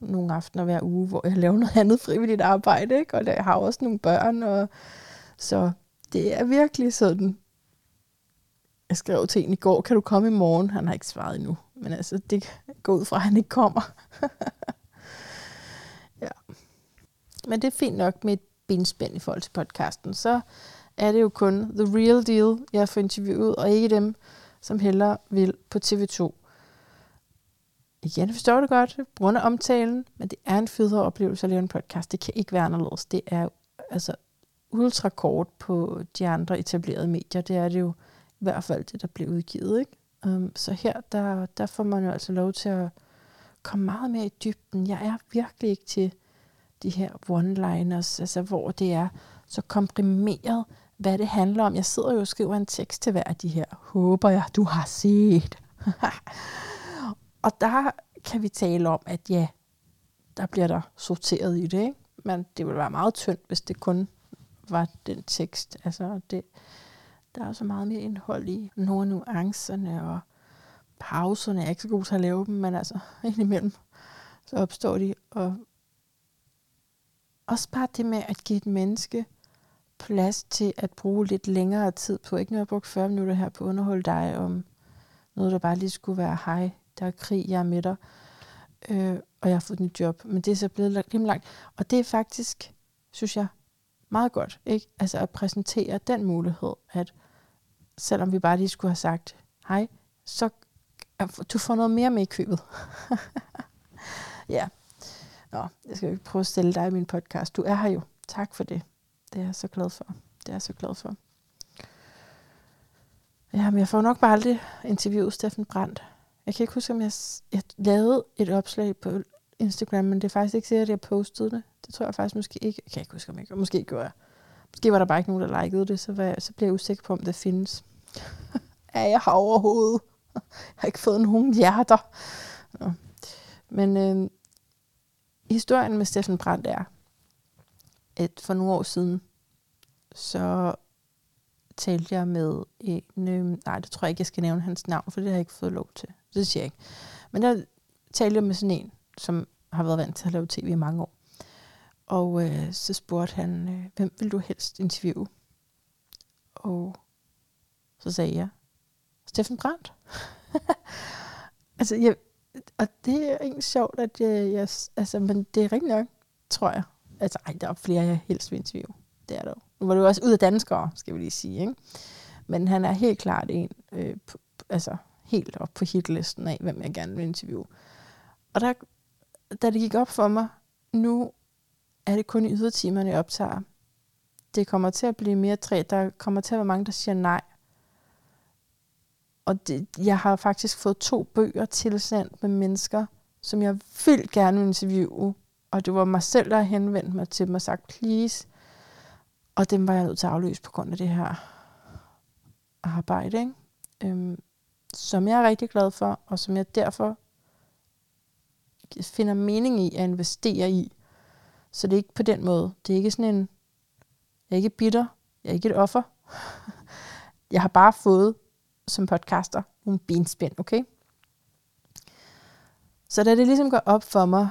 nogle aftener hver uge, hvor jeg laver noget andet frivilligt arbejde, ikke? og jeg har også nogle børn, og så det er virkelig sådan. Jeg skrev til en i går, kan du komme i morgen? Han har ikke svaret endnu, men altså, det går ud fra, at han ikke kommer. ja. Men det er fint nok med et benspænd i forhold til podcasten. Så er det jo kun the real deal, jeg får interviewet, og ikke dem, som heller vil på TV2 igen forstår det godt, på grund af omtalen, men det er en federe oplevelse at lave en podcast. Det kan ikke være anderledes. Det er altså ultra kort på de andre etablerede medier. Det er det jo i hvert fald det, der bliver udgivet. Ikke? Um, så her, der, der får man jo altså lov til at komme meget mere i dybden. Jeg er virkelig ikke til de her one-liners, altså hvor det er så komprimeret, hvad det handler om. Jeg sidder jo og skriver en tekst til hver af de her. Håber jeg, du har set. Og der kan vi tale om, at ja, der bliver der sorteret i det, ikke? men det ville være meget tyndt, hvis det kun var den tekst. Altså det, Der er så meget mere indhold i nogle af nuancerne og pauserne. Jeg er ikke så god til at lave dem, men altså indimellem så opstår de. Og også bare det med at give et menneske plads til at bruge lidt længere tid på. Ikke når jeg brugt 40 minutter her på at underholde dig om noget, der bare lige skulle være, hej, der er krig, jeg er med dig, øh, og jeg har fået et job. Men det er så blevet rimelig langt. Og det er faktisk, synes jeg, meget godt, ikke? Altså at præsentere den mulighed, at selvom vi bare lige skulle have sagt hej, så du får noget mere med i købet. ja. Nå, jeg skal jo ikke prøve at stille dig i min podcast. Du er her jo. Tak for det. Det er jeg så glad for. Det er jeg så glad for. Ja, men jeg får nok bare aldrig interviewet Steffen Brandt. Jeg kan ikke huske, om jeg, jeg lavede et opslag på Instagram, men det er faktisk ikke sikkert, at jeg postede det. Det tror jeg faktisk måske ikke. Jeg kan ikke huske, om jeg Måske gjorde jeg. Måske var der bare ikke nogen, der likede det, så, var jeg, så blev jeg usikker på, om det findes. er jeg her overhovedet? jeg har ikke fået nogen hjerter. Nå. Men øh, historien med Steffen Brandt er, at for nogle år siden, så talte jeg med en, øh, nej, det tror jeg ikke, jeg skal nævne hans navn, for det har jeg ikke fået lov til. Det siger jeg ikke. Men der talte jeg med sådan en, som har været vant til at lave tv i mange år. Og øh, så spurgte han, øh, hvem vil du helst interviewe? Og så sagde jeg, Steffen Brandt. altså, jeg, og det er egentlig sjovt, at øh, jeg, jeg, altså, men det er rigtig nok, tror jeg. Altså, ej, der er flere, jeg helst vil interviewe. Det er der Nu var du også ud af danskere, skal vi lige sige, ikke? Men han er helt klart en, øh, på, altså helt op på hitlisten af, hvem jeg gerne vil interviewe. Og der, da det gik op for mig, nu er det kun i ydertimerne, jeg optager. Det kommer til at blive mere træ. Der kommer til at være mange, der siger nej. Og det, jeg har faktisk fået to bøger tilsendt med mennesker, som jeg vil gerne interviewe. Og det var mig selv, der henvendte mig til dem og sagt, please. Og dem var jeg nødt til at afløse på grund af det her arbejde. Ikke? Øhm, som jeg er rigtig glad for, og som jeg derfor finder mening i at investere i. Så det er ikke på den måde. Det er ikke sådan en, jeg er ikke bitter, jeg er ikke et offer. Jeg har bare fået som podcaster nogle benspænd, okay? Så da det ligesom går op for mig,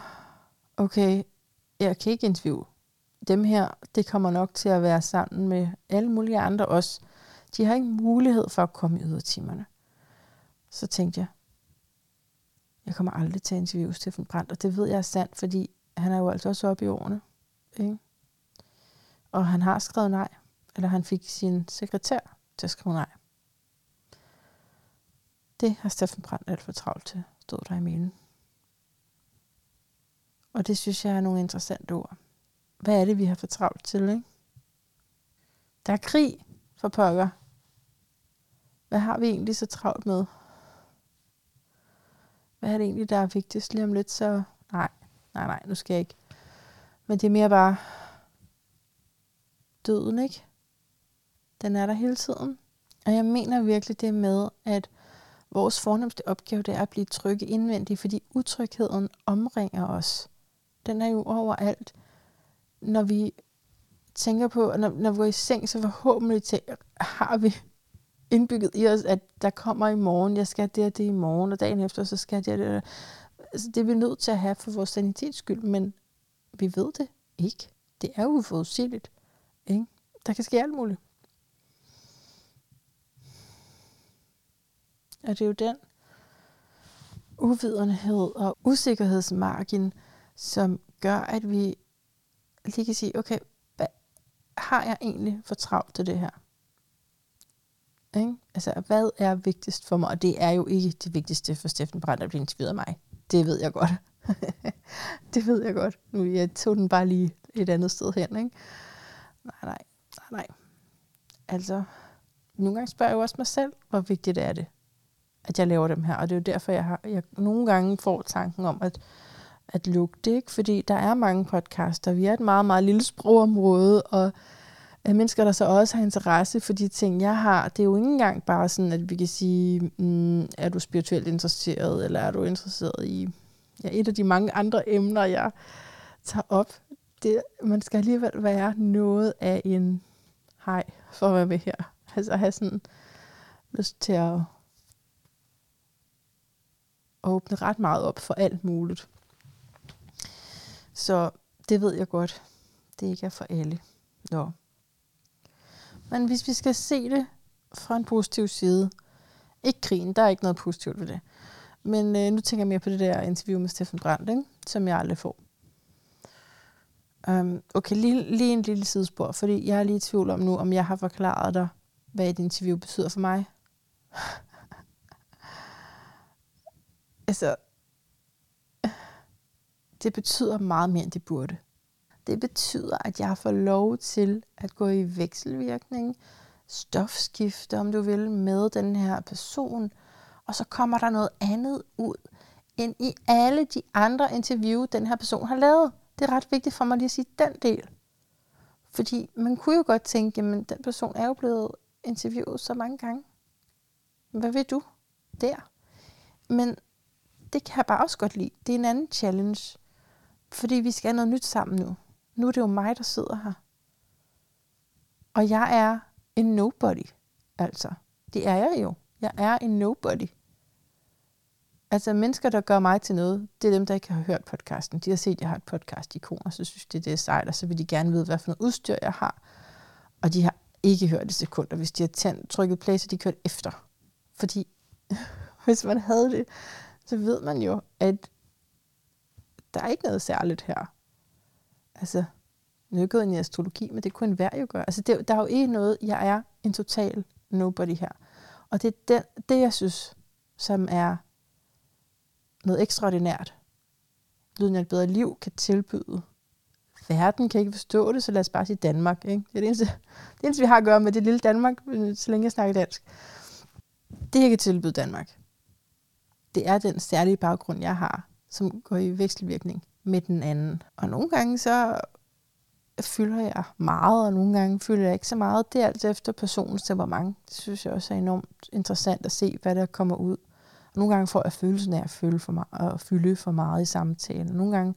okay, jeg kan ikke interviewe dem her, det kommer nok til at være sammen med alle mulige andre også. De har ikke mulighed for at komme i ydertimerne. Så tænkte jeg, jeg kommer aldrig til at interviewe Steffen Brandt, og det ved jeg er sandt, fordi han er jo altså også oppe i årene. Ikke? Og han har skrevet nej, eller han fik sin sekretær til at skrive nej. Det har Steffen Brandt alt for travlt til, stod der i mailen. Og det synes jeg er nogle interessante ord. Hvad er det, vi har for travlt til, ikke? Der er krig for pokker. Hvad har vi egentlig så travlt med? Hvad er det egentlig, der er vigtigst lige om lidt? Så nej, nej, nej, nu skal jeg ikke. Men det er mere bare døden, ikke? Den er der hele tiden. Og jeg mener virkelig det med, at vores fornemmeste opgave det er at blive trygge indvendigt, fordi utrygheden omringer os. Den er jo overalt. Når vi tænker på, når, når vi går i seng, så forhåbentlig tænker, har vi indbygget i os, at der kommer i morgen, jeg skal det og det i morgen, og dagen efter, så skal jeg det og det. Altså, det er vi nødt til at have for vores sanitets skyld, men vi ved det ikke. Det er uforudsigeligt. Ikke? Der kan ske alt muligt. Og det er jo den uvidenhed og usikkerhedsmargin, som gør, at vi lige kan sige, okay, hvad har jeg egentlig for travlt til det her? Ikke? Altså, hvad er vigtigst for mig? Og det er jo ikke det vigtigste for Steffen Brandt at blive interviewet af mig. Det ved jeg godt. det ved jeg godt. Nu jeg tog den bare lige et andet sted hen. Ikke? Nej, nej, nej, nej. Altså, nogle gange spørger jeg jo også mig selv, hvor vigtigt er det, at jeg laver dem her. Og det er jo derfor, jeg, har, jeg nogle gange får tanken om at, at lukke det. Ikke? Fordi der er mange podcaster. Vi er et meget, meget lille sprogområde, og øh, mennesker, der så også har interesse for de ting, jeg har. Det er jo ikke engang bare sådan, at vi kan sige, mm, er du spirituelt interesseret, eller er du interesseret i ja, et af de mange andre emner, jeg tager op. Det, man skal alligevel være noget af en hej for at være med her. Altså have sådan lyst til at åbne ret meget op for alt muligt. Så det ved jeg godt. Det ikke er for alle. Nå. Men hvis vi skal se det fra en positiv side, ikke krigen, der er ikke noget positivt ved det. Men øh, nu tænker jeg mere på det der interview med Steffen Brandt, ikke? som jeg aldrig får. Um, okay, lige, lige en lille sidespor, fordi jeg er lige i tvivl om nu, om jeg har forklaret dig, hvad et interview betyder for mig. altså, det betyder meget mere, end det burde. Det betyder, at jeg får lov til at gå i vekselvirkning, stofskifte, om du vil, med den her person, og så kommer der noget andet ud, end i alle de andre interview, den her person har lavet. Det er ret vigtigt for mig lige at sige den del. Fordi man kunne jo godt tænke, men den person er jo blevet interviewet så mange gange. Hvad vil du der? Men det kan jeg bare også godt lide. Det er en anden challenge. Fordi vi skal have noget nyt sammen nu. Nu er det jo mig, der sidder her. Og jeg er en nobody, altså. Det er jeg jo. Jeg er en nobody. Altså mennesker, der gør mig til noget, det er dem, der ikke har hørt podcasten. De har set, at jeg har et podcast-ikon, og så synes de, det er sejt, og så vil de gerne vide, hvad for noget udstyr jeg har. Og de har ikke hørt det sekunder, hvis de har tændt, trykket play, så de kørt efter. Fordi hvis man havde det, så ved man jo, at der er ikke noget særligt her. Altså, nu er jeg gået ind i astrologi, men det kunne enhver jo gøre. Altså, det, der er jo ikke noget, jeg er en total nobody her. Og det er den, det, jeg synes, som er noget ekstraordinært. Lyden af et bedre liv kan tilbyde. Verden kan ikke forstå det, så lad os bare sige Danmark. Ikke? Det er det eneste, det eneste, vi har at gøre med det lille Danmark, så længe jeg snakker dansk. Det, jeg kan tilbyde Danmark, det er den særlige baggrund, jeg har, som går i vekselvirkning med den anden. Og nogle gange så fylder jeg meget, og nogle gange fylder jeg ikke så meget. Det er altså efter personens temperament. Det synes jeg også er enormt interessant at se, hvad der kommer ud. Og nogle gange får jeg følelsen af at, føle for meget, at fylde for meget i samtalen. Nogle gange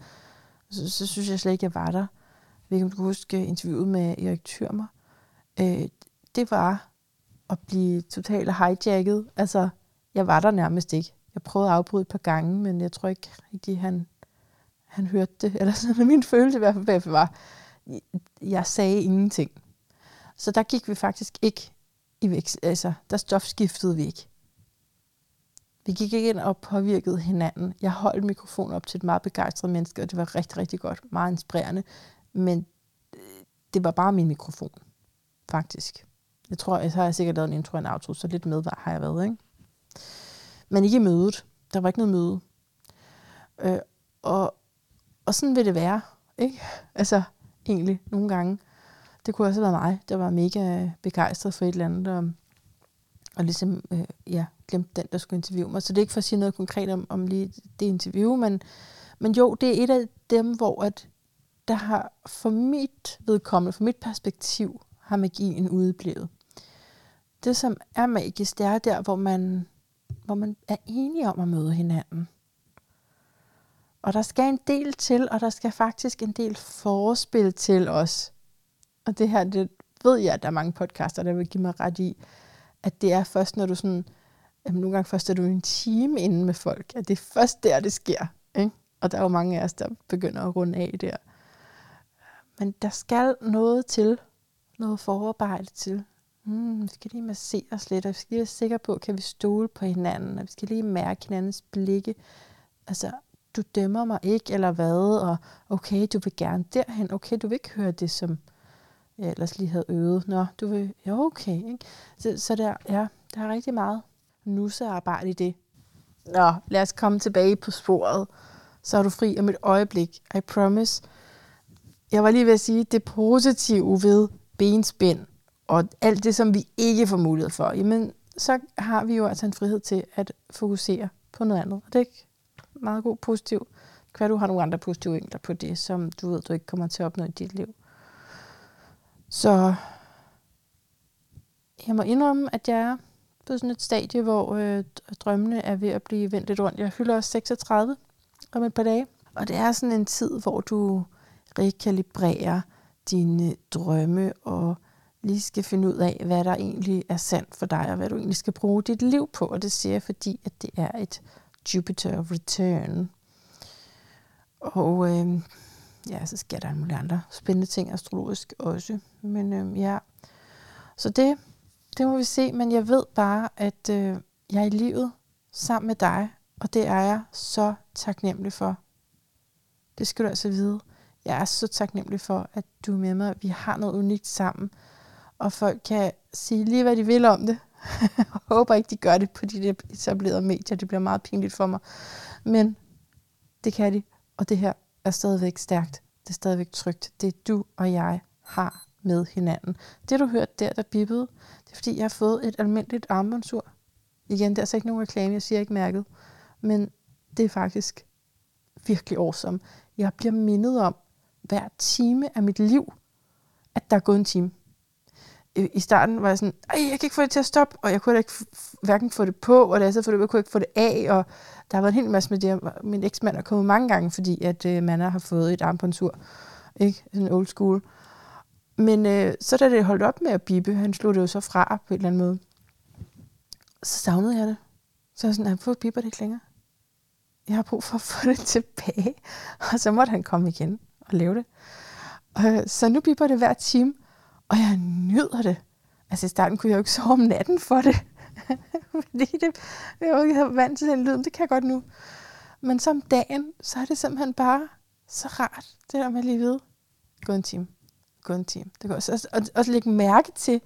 så, så synes jeg slet ikke, jeg var der. Jeg ved ikke, om du kan huske interviewet med Erik Thyrmer. Øh, det var at blive totalt hijacket. Altså, jeg var der nærmest ikke. Jeg prøvede at afbryde et par gange, men jeg tror ikke rigtig, han, han hørte det. Eller sådan, min følelse i hvert fald var, jeg sagde ingenting. Så der gik vi faktisk ikke i vækst. Altså, der stofskiftede vi ikke. Vi gik ikke ind og påvirkede hinanden. Jeg holdt mikrofonen op til et meget begejstret menneske, og det var rigtig, rigtig godt. Meget inspirerende. Men øh, det var bare min mikrofon, faktisk. Jeg tror, jeg har sikkert lavet en intro og en outro, så lidt med har jeg været, ikke? Men ikke i mødet. Der var ikke noget møde. Øh, og, og sådan vil det være, ikke? Altså, egentlig, nogle gange. Det kunne også have været mig, der var mega begejstret for et eller andet, og, og ligesom, øh, ja, glemte den, der skulle interviewe mig. Så det er ikke for at sige noget konkret om, om lige det interview, men, men jo, det er et af dem, hvor at der har for mit vedkommende, for mit perspektiv, har magien udeblevet. Det, som er magisk, det er der, hvor man, hvor man er enige om at møde hinanden. Og der skal en del til, og der skal faktisk en del forspil til os. Og det her, det ved jeg, at der er mange podcaster, der vil give mig ret i, at det er først, når du sådan, jamen nogle gange først er du en time inde med folk, at det er først der, det sker. Ikke? Og der er jo mange af os, der begynder at runde af der. Men der skal noget til, noget forarbejde til. Mm, vi skal lige massere os lidt, og vi skal lige være sikre på, kan vi stole på hinanden, og vi skal lige mærke hinandens blikke. Altså, du dømmer mig ikke, eller hvad, og okay, du vil gerne derhen, okay, du vil ikke høre det, som jeg ellers lige havde øvet. Nå, du vil, ja, okay. Ikke? Så, så der, ja, der er rigtig meget nussearbejde i det. Nå, lad os komme tilbage på sporet. Så er du fri om et øjeblik. I promise. Jeg var lige ved at sige, det positive ved benspænd, og alt det, som vi ikke får mulighed for, jamen, så har vi jo altså en frihed til at fokusere på noget andet. Og det er meget god positiv. Kan du har nogle andre positive vinkler på det, som du ved, du ikke kommer til at opnå i dit liv. Så jeg må indrømme, at jeg er på sådan et stadie, hvor øh, drømmene er ved at blive vendt lidt rundt. Jeg fylder også 36 om et par dage. Og det er sådan en tid, hvor du rekalibrerer dine drømme og lige skal finde ud af, hvad der egentlig er sandt for dig, og hvad du egentlig skal bruge dit liv på. Og det siger jeg, fordi at det er et Jupiter return. Og øh, ja, så sker der en mulige andre spændende ting astrologisk også. Men øh, ja, så det, det må vi se. Men jeg ved bare, at øh, jeg er i livet sammen med dig, og det er jeg så taknemmelig for. Det skal du altså vide. Jeg er så taknemmelig for, at du er med mig. Vi har noget unikt sammen. Og folk kan sige lige, hvad de vil om det. jeg håber ikke, de gør det på de der etablerede medier. Det bliver meget pinligt for mig. Men det kan de. Og det her er stadigvæk stærkt. Det er stadigvæk trygt. Det er du og jeg har med hinanden. Det du hørte der, der bippede, det er fordi, jeg har fået et almindeligt armbåndsur. Igen, det er altså ikke nogen reklame, jeg siger ikke mærket. Men det er faktisk virkelig awesome. Jeg bliver mindet om hver time af mit liv, at der er gået en time. I starten var jeg sådan, Ej, jeg kan ikke få det til at stoppe, og jeg kunne ikke hverken få det på, og det, så jeg kunne ikke få det af, og der har været en hel masse med det. Min eksmand er kommet mange gange, fordi at øh, man har fået et armbåndsur. Ikke? Sådan old school. Men øh, så da det holdt op med at bippe, han slog det jo så fra på en eller anden måde, så savnede jeg det. Så jeg sådan, han får bipper det ikke længere. Jeg har brug for at få det tilbage. Og så måtte han komme igen og lave det. Øh, så nu bipper det hver time, og jeg nyder det. Altså i starten kunne jeg jo ikke sove om natten for det. Fordi det, jeg jo ikke vant til den lyd, det kan jeg godt nu. Men som dagen, så er det simpelthen bare så rart, det der med lige ved. Gå en time. Gå en time. Det går også, og, og lægge mærke til,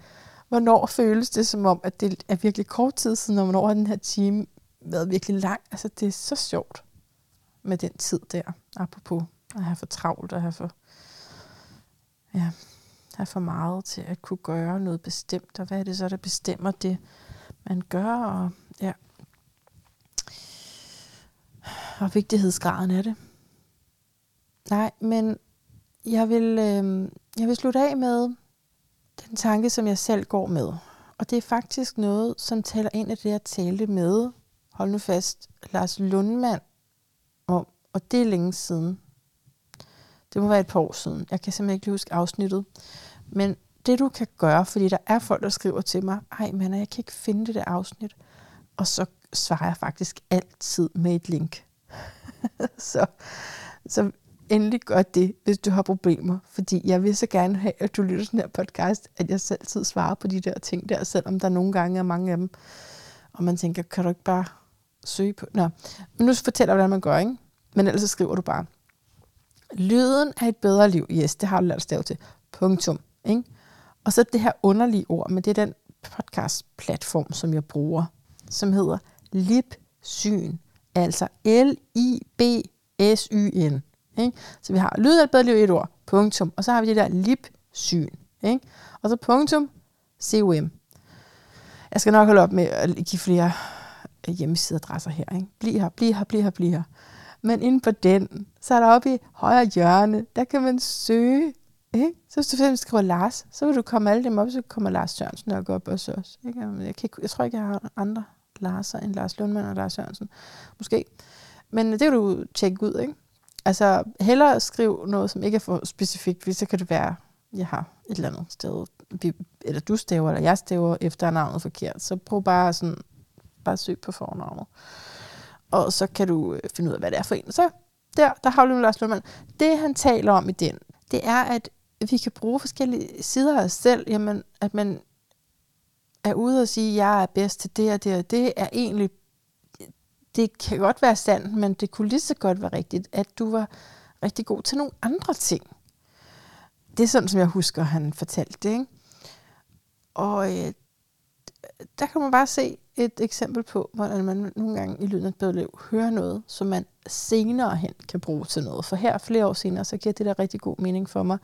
hvornår føles det som om, at det er virkelig kort tid siden, og hvornår har den her time været virkelig lang. Altså det er så sjovt med den tid der, apropos at have for travlt og have for, ja, er for meget til at kunne gøre noget bestemt, og hvad er det så, der bestemmer det, man gør, og ja, og vigtighedsgraden af det. Nej, men jeg vil, øh, jeg vil slutte af med den tanke, som jeg selv går med. Og det er faktisk noget, som taler ind i det, jeg talte med, hold nu fast, Lars Lundmand om, og det er længe siden. Det må være et par år siden. Jeg kan simpelthen ikke huske afsnittet. Men det du kan gøre, fordi der er folk, der skriver til mig, ej men jeg kan ikke finde det der afsnit. Og så svarer jeg faktisk altid med et link. så, så endelig gør det, hvis du har problemer. Fordi jeg vil så gerne have, at du lytter til den her podcast, at jeg selv tid svarer på de der ting der, selvom der nogle gange er mange af dem. Og man tænker, kan du ikke bare søge på... Nå, men nu fortæller jeg, hvordan man gør, ikke? Men ellers så skriver du bare, lyden af et bedre liv. Yes, det har du lært at stave til. Punktum. Ikke? Og så det her underlige ord, men det er den podcast-platform, som jeg bruger, som hedder LibSyn. Altså L-I-B-S-Y-N. Ikke? Så vi har lyd liv i et ord, punktum. Og så har vi det der LibSyn. Ikke? Og så punktum, COM. Jeg skal nok holde op med at give flere hjemmesideadresser her. Ikke? Bliv her, bliv her, bliv her, bliv her. Men inden på den, så er der oppe i højre hjørne, der kan man søge. Ikke? Så hvis du fx skriver Lars, så vil du komme alle dem op, så kommer Lars Sørensen nok op også. også ikke? Jeg, kan, jeg tror ikke, jeg har andre Larser end Lars Lundmann og Lars Sørensen. Måske. Men det kan du tjekke ud, ikke? Altså, hellere skriv noget, som ikke er for specifikt, hvis så kan det være, jeg har et eller andet sted, eller du staver, eller jeg staver efter navnet forkert. Så prøv bare sådan, bare søg på fornavnet og så kan du øh, finde ud af, hvad det er for en. Så der, der har du Lars Lundmann. Det, han taler om i den, det er, at vi kan bruge forskellige sider af os selv. Jamen, at man er ude og sige, at jeg er bedst til det og det og det, er egentlig, det kan godt være sandt, men det kunne lige så godt være rigtigt, at du var rigtig god til nogle andre ting. Det er sådan, som jeg husker, han fortalte det. Ikke? Og øh, der kan man bare se et eksempel på, hvordan man nogle gange i lyden af et liv hører noget, som man senere hen kan bruge til noget. For her flere år senere, så giver det der rigtig god mening for mig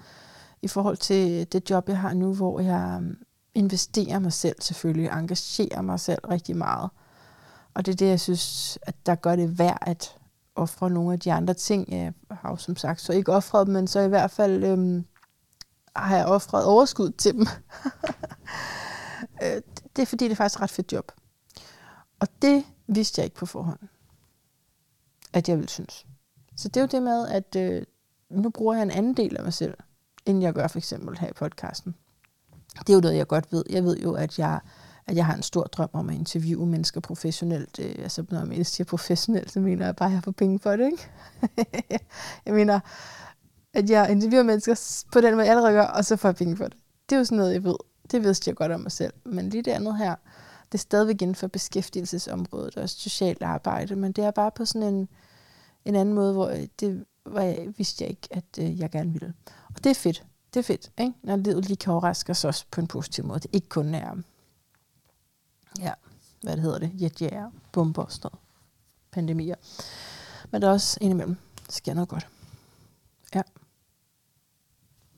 i forhold til det job, jeg har nu, hvor jeg øhm, investerer mig selv selvfølgelig, engagerer mig selv rigtig meget. Og det er det, jeg synes, at der gør det værd at ofre nogle af de andre ting. Jeg har jo som sagt så ikke offret dem, men så i hvert fald øhm, har jeg offret overskud til dem. Øh, det er fordi, det er faktisk et ret fedt job. Og det vidste jeg ikke på forhånd, at jeg ville synes. Så det er jo det med, at øh, nu bruger jeg en anden del af mig selv, end jeg gør for eksempel her i podcasten. Det er jo noget, jeg godt ved. Jeg ved jo, at jeg, at jeg har en stor drøm om at interviewe mennesker professionelt. Øh, altså, når jeg siger professionelt, så mener jeg bare, at jeg får penge for det, ikke? jeg mener, at jeg interviewer mennesker på den måde, jeg allerede gør, og så får jeg penge for det. Det er jo sådan noget, jeg ved. Det vidste jeg godt om mig selv. Men lige det andet her, det er stadigvæk inden for beskæftigelsesområdet og socialt arbejde, men det er bare på sådan en, en anden måde, hvor øh, det hvor jeg, vidste jeg ikke, at øh, jeg gerne ville. Og det er fedt. Det er fedt, ikke? når livet lige kan overraske os også på en positiv måde. Det ikke kun er, ja, hvad det hedder det, jetjager, bomber og sådan noget. Pandemier. Men der er også indimellem, sker noget godt. Ja.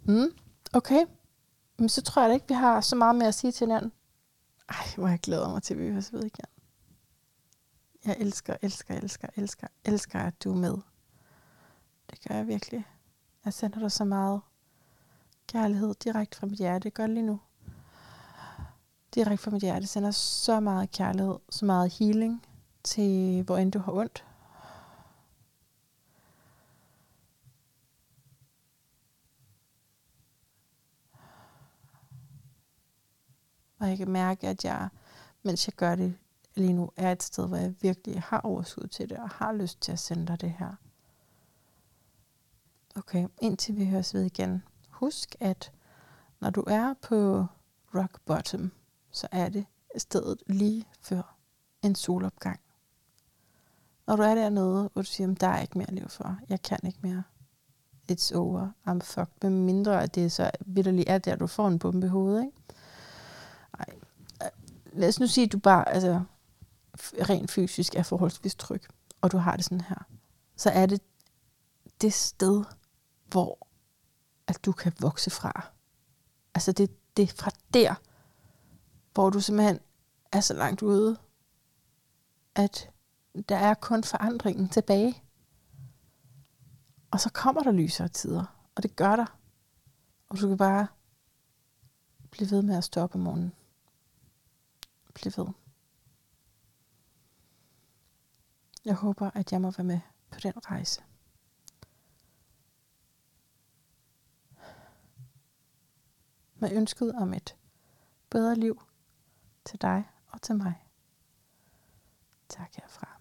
Mm, okay. Men så tror jeg da ikke, vi har så meget mere at sige til hinanden. Ej, hvor jeg glæder mig til, at vi høres ved igen. Jeg elsker, elsker, elsker, elsker, elsker, at du er med. Det gør jeg virkelig. Jeg sender dig så meget kærlighed direkte fra mit hjerte. Gør det lige nu. Direkte fra mit hjerte. Sender så meget kærlighed, så meget healing til hvor end du har ondt. Og jeg kan mærke, at jeg, mens jeg gør det lige nu, er et sted, hvor jeg virkelig har overskud til det, og har lyst til at sende dig det her. Okay, indtil vi høres ved igen. Husk, at når du er på rock bottom, så er det stedet lige før en solopgang. Når du er dernede, hvor du siger, at der er ikke mere liv for, jeg kan ikke mere, it's over, I'm fucked, med mindre at det så vidderligt er der, du får en bombe i hovedet, ikke? Ej. Lad os nu sige, at du bare altså, rent fysisk er forholdsvis tryg, og du har det sådan her. Så er det det sted, hvor at du kan vokse fra. Altså det, det er fra der, hvor du simpelthen er så langt ude, at der er kun forandringen tilbage. Og så kommer der lysere tider, og det gør der. Og du kan bare blive ved med at stå op om morgenen. Bliv ved. Jeg håber, at jeg må være med på den rejse. Med ønsket om et bedre liv til dig og til mig. Tak herfra.